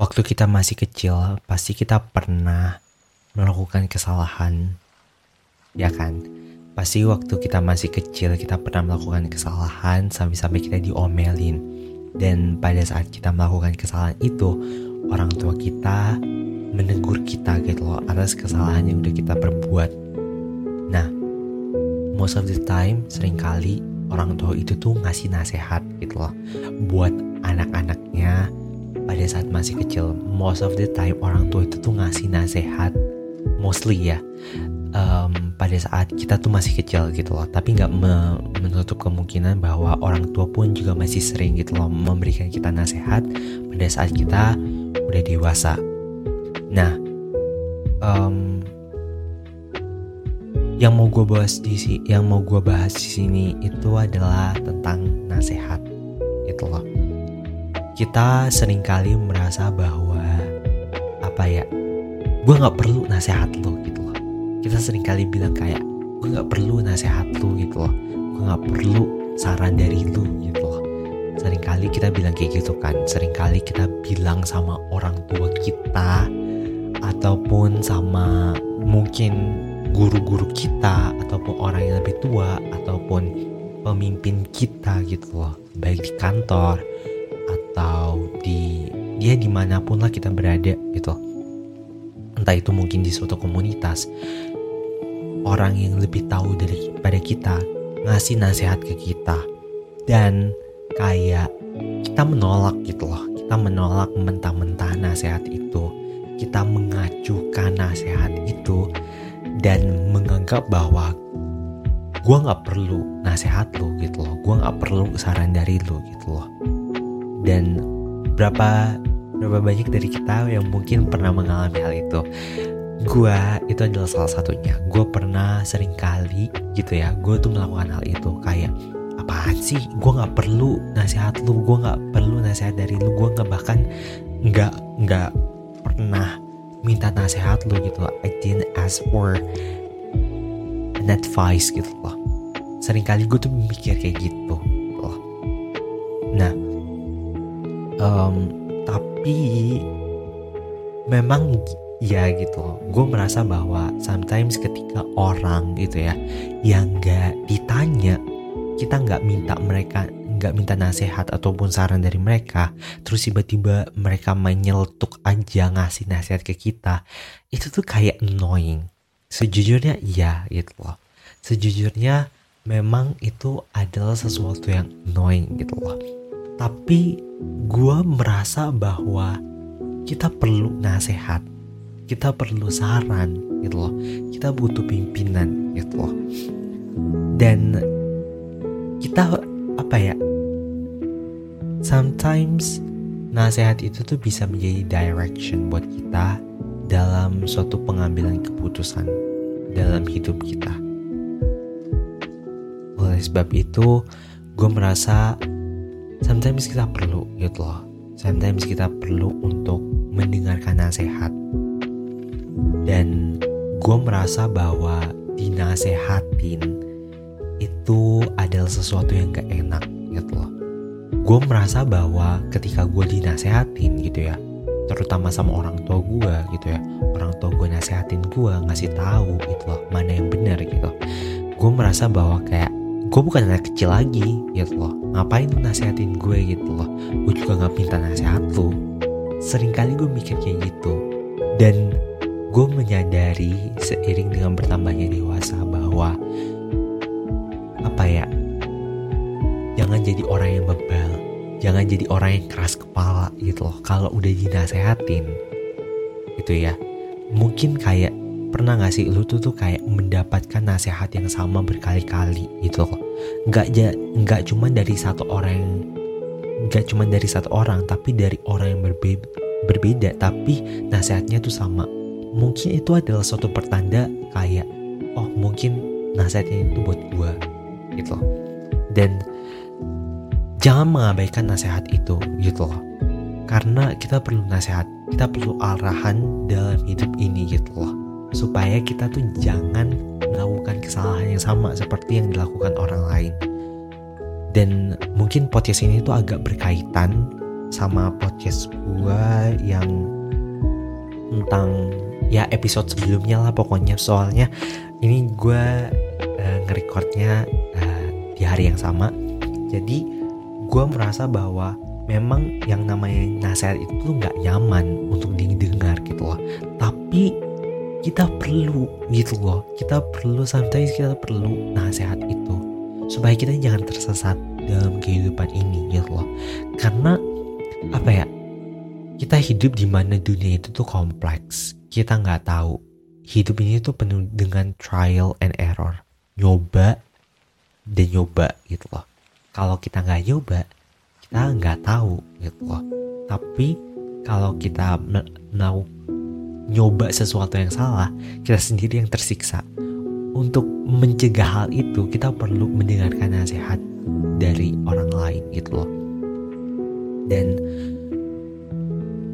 waktu kita masih kecil pasti kita pernah melakukan kesalahan. Ya kan? Pasti waktu kita masih kecil kita pernah melakukan kesalahan sampai-sampai kita diomelin. Dan pada saat kita melakukan kesalahan itu orang tua kita menegur kita gitu loh atas kesalahan yang udah kita perbuat. Nah most of the time sering kali orang tua itu tuh ngasih nasihat gitu loh buat anak-anaknya pada saat masih kecil most of the time orang tua itu tuh ngasih nasihat mostly ya um, pada saat kita tuh masih kecil gitu loh. Tapi nggak me menutup kemungkinan bahwa orang tua pun juga masih sering gitu loh memberikan kita nasihat pada saat kita udah dewasa. Nah um, yang mau gue bahas di sini yang mau gue bahas di sini itu adalah tentang nasihat gitu loh kita sering kali merasa bahwa apa ya gue nggak perlu nasihat lo gitu loh. Kita sering kali bilang kayak gue nggak perlu nasihat lo gitu loh. Gue nggak perlu saran dari lo gitu loh. Seringkali kita bilang kayak gitu kan. Seringkali kita bilang sama orang tua kita ataupun sama mungkin guru-guru kita ataupun orang yang lebih tua ataupun pemimpin kita gitu loh. Baik di kantor atau di dia di mana pun lah kita berada gitu. Entah itu mungkin di suatu komunitas orang yang lebih tahu daripada kita ngasih nasihat ke kita dan kayak kita menolak gitu loh. Kita menolak mentah-mentah nasihat itu. Kita mengacukan nasihat itu dan menganggap bahwa gue nggak perlu nasihat lo gitu loh. Gue nggak perlu saran dari lo gitu loh dan berapa berapa banyak dari kita yang mungkin pernah mengalami hal itu? Gue itu adalah salah satunya. Gue pernah sering kali gitu ya gue tuh melakukan hal itu. Kayak apaan sih? Gue nggak perlu nasihat lu gue nggak perlu nasihat dari lu gue nggak bahkan nggak nggak pernah minta nasihat lu gitu I didn't ask for an advice gitu loh. Seringkali gue tuh mikir kayak gitu um, tapi memang ya gitu. Gue merasa bahwa sometimes ketika orang gitu ya yang nggak ditanya kita nggak minta mereka nggak minta nasihat ataupun saran dari mereka terus tiba-tiba mereka menyeletuk aja ngasih nasihat ke kita itu tuh kayak annoying. Sejujurnya iya gitu loh. Sejujurnya memang itu adalah sesuatu yang annoying gitu loh tapi gue merasa bahwa kita perlu nasihat kita perlu saran gitu loh kita butuh pimpinan gitu loh dan kita apa ya sometimes nasihat itu tuh bisa menjadi direction buat kita dalam suatu pengambilan keputusan dalam hidup kita. Oleh sebab itu, gue merasa sometimes kita perlu gitu loh. Sometimes kita perlu untuk mendengarkan nasihat. Dan gue merasa bahwa dinasehatin itu adalah sesuatu yang gak enak gitu loh gue merasa bahwa ketika gue dinasehatin gitu ya terutama sama orang tua gue gitu ya orang tua gue nasehatin gue ngasih tahu gitu loh mana yang benar gitu gue merasa bahwa kayak gue bukan anak kecil lagi. Gitu loh ngapain nasehatin gue gitu loh? Gue juga nggak minta nasihat lu. Seringkali gue mikir kayak gitu. Dan gue menyadari seiring dengan bertambahnya dewasa bahwa apa ya jangan jadi orang yang bebal jangan jadi orang yang keras kepala gitu loh. Kalau udah dinasehatin gitu ya. Mungkin kayak pernah gak sih lu tuh tuh kayak mendapatkan nasihat yang sama berkali-kali gitu loh nggak nggak cuma dari satu orang nggak cuma dari satu orang tapi dari orang yang berbeda berbeda. Tapi nasihatnya tuh sama. Mungkin itu adalah suatu pertanda kayak oh mungkin nasihatnya itu buat gue gitu loh. Dan jangan mengabaikan nasihat itu gitu loh. Karena kita perlu nasihat kita perlu arahan dalam hidup ini gitu loh. Supaya kita tuh jangan melakukan kesalahan yang sama seperti yang dilakukan orang lain. Dan mungkin podcast ini tuh agak berkaitan sama podcast gue yang tentang ya episode sebelumnya lah pokoknya. Soalnya ini gue uh, ngerekordnya uh, di hari yang sama. Jadi gue merasa bahwa memang yang namanya nasihat itu nggak nyaman untuk didengar gitu loh. Tapi kita perlu gitu loh. Kita perlu sometimes kita perlu nasihat itu. Supaya kita jangan tersesat dalam kehidupan ini gitu loh. Karena apa ya kita hidup di mana dunia itu tuh kompleks. Kita nggak tahu. Hidup ini tuh penuh dengan trial and error. Nyoba dan nyoba gitu loh. Kalau kita nggak nyoba kita nggak tahu gitu loh. Tapi kalau kita mau nyoba sesuatu yang salah, kita sendiri yang tersiksa. Untuk mencegah hal itu, kita perlu mendengarkan nasihat dari orang lain gitu loh. Dan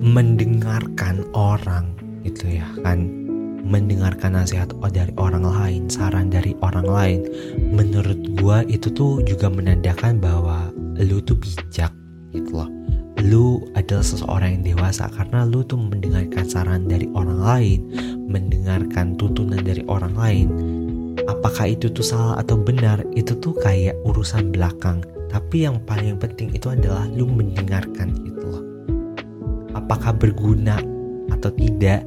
mendengarkan orang gitu ya kan mendengarkan nasihat dari orang lain, saran dari orang lain, menurut gua itu tuh juga menandakan bahwa lu tuh bijak gitu loh lu adalah seseorang yang dewasa karena lu tuh mendengarkan saran dari orang lain, mendengarkan tuntunan dari orang lain. Apakah itu tuh salah atau benar, itu tuh kayak urusan belakang. Tapi yang paling penting itu adalah lu mendengarkan itu loh. Apakah berguna atau tidak,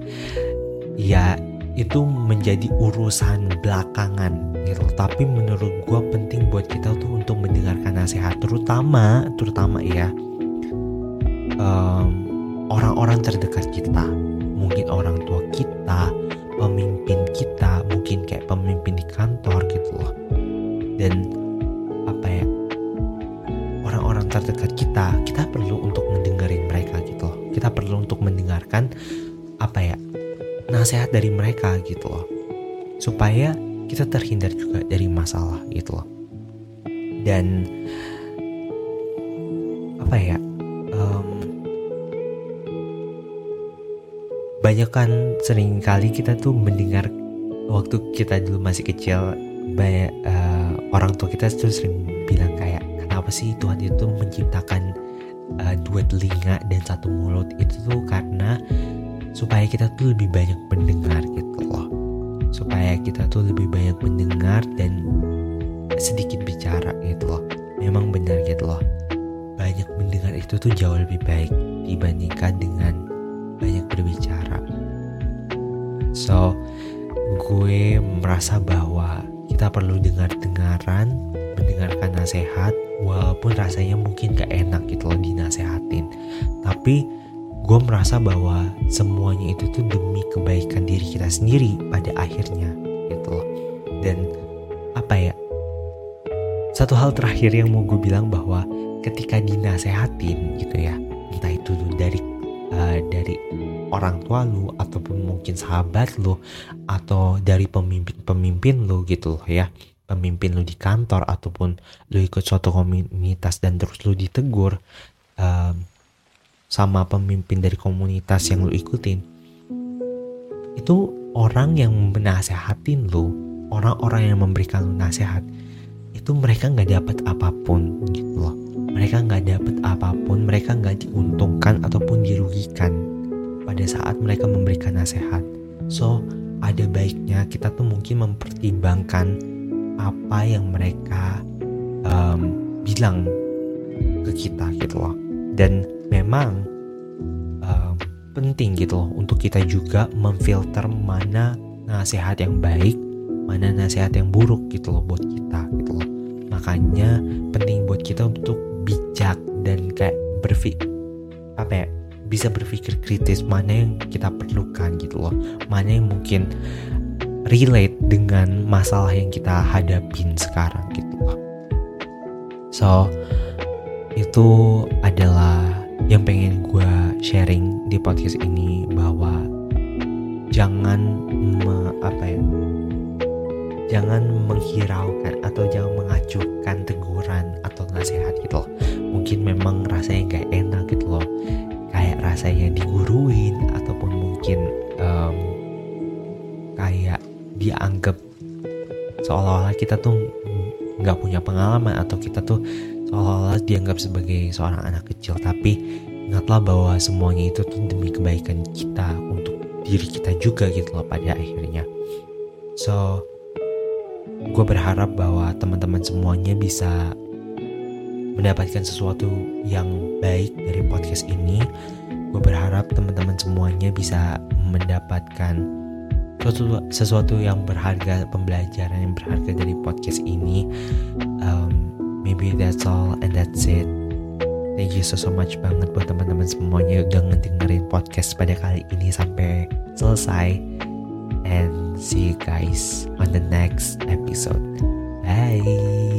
ya itu menjadi urusan belakangan gitu. Tapi menurut gue penting buat kita tuh untuk mendengarkan nasihat, terutama, terutama ya orang-orang um, terdekat kita mungkin orang tua kita pemimpin kita mungkin kayak pemimpin di kantor gitu loh. Dan apa ya orang-orang terdekat kita kita perlu untuk mendengarin mereka gitu loh. Kita perlu untuk mendengarkan apa ya nasihat dari mereka gitu loh. Supaya kita terhindar juga dari masalah gitu loh. Dan apa ya banyak kan sering kali kita tuh mendengar waktu kita dulu masih kecil banyak uh, orang tua kita tuh sering bilang kayak kenapa sih Tuhan itu menciptakan uh, dua telinga dan satu mulut? Itu tuh karena supaya kita tuh lebih banyak mendengar gitu loh. Supaya kita tuh lebih banyak mendengar dan sedikit bicara gitu loh. Memang benar gitu loh. Banyak mendengar itu tuh jauh lebih baik dibandingkan dengan banyak berbicara. So, gue merasa bahwa kita perlu dengar-dengaran, mendengarkan nasihat, walaupun rasanya mungkin gak enak gitu loh dinasehatin. Tapi gue merasa bahwa semuanya itu tuh demi kebaikan diri kita sendiri pada akhirnya gitu loh. Dan apa ya? Satu hal terakhir yang mau gue bilang bahwa ketika dinasehatin gitu ya, entah itu dari uh, dari orang tua lu ataupun mungkin sahabat lu atau dari pemimpin-pemimpin lu gitu loh ya. Pemimpin lu di kantor ataupun lu ikut suatu komunitas dan terus lu ditegur um, sama pemimpin dari komunitas yang lu ikutin itu orang yang menasehatin lu orang-orang yang memberikan lu nasihat itu mereka nggak dapat apa pun gitu loh. Mereka nggak mereka nggak diuntungkan ataupun dirugikan pada saat mereka memberikan nasihat. So, ada baiknya kita tuh mungkin mempertimbangkan apa yang mereka um, bilang ke kita gitu loh. Dan memang um, penting gitu loh untuk kita juga memfilter mana nasihat yang baik, mana nasihat yang buruk gitu loh buat kita gitu loh. Makanya penting buat kita untuk bijak dan kayak berpikir apa ya bisa berpikir kritis mana yang kita perlukan gitu loh. Mana yang mungkin relate dengan masalah yang kita hadapin sekarang gitu loh. So itu adalah yang pengen gue sharing di podcast ini bahwa jangan me, apa ya jangan menghiraukan atau jangan mengacuhkan teguran atau nasihat gitu loh mungkin memang rasanya gak enak gitu loh. Kayak rasanya diguruin ataupun mungkin um, kayak dianggap seolah-olah kita tuh nggak punya pengalaman atau kita tuh seolah-olah dianggap sebagai seorang anak kecil. Tapi ingatlah bahwa semuanya itu tuh demi kebaikan kita untuk diri kita juga gitu loh pada akhirnya. So gue berharap bahwa teman-teman semuanya bisa mendapatkan sesuatu yang baik dari podcast ini gue berharap teman-teman semuanya bisa mendapatkan sesuatu, sesuatu yang berharga pembelajaran yang berharga dari podcast ini. Um, maybe that's all and that's it. Thank you so so much banget buat teman-teman semuanya udah ngedengerin podcast pada kali ini sampai selesai. And see you guys on the next episode. Bye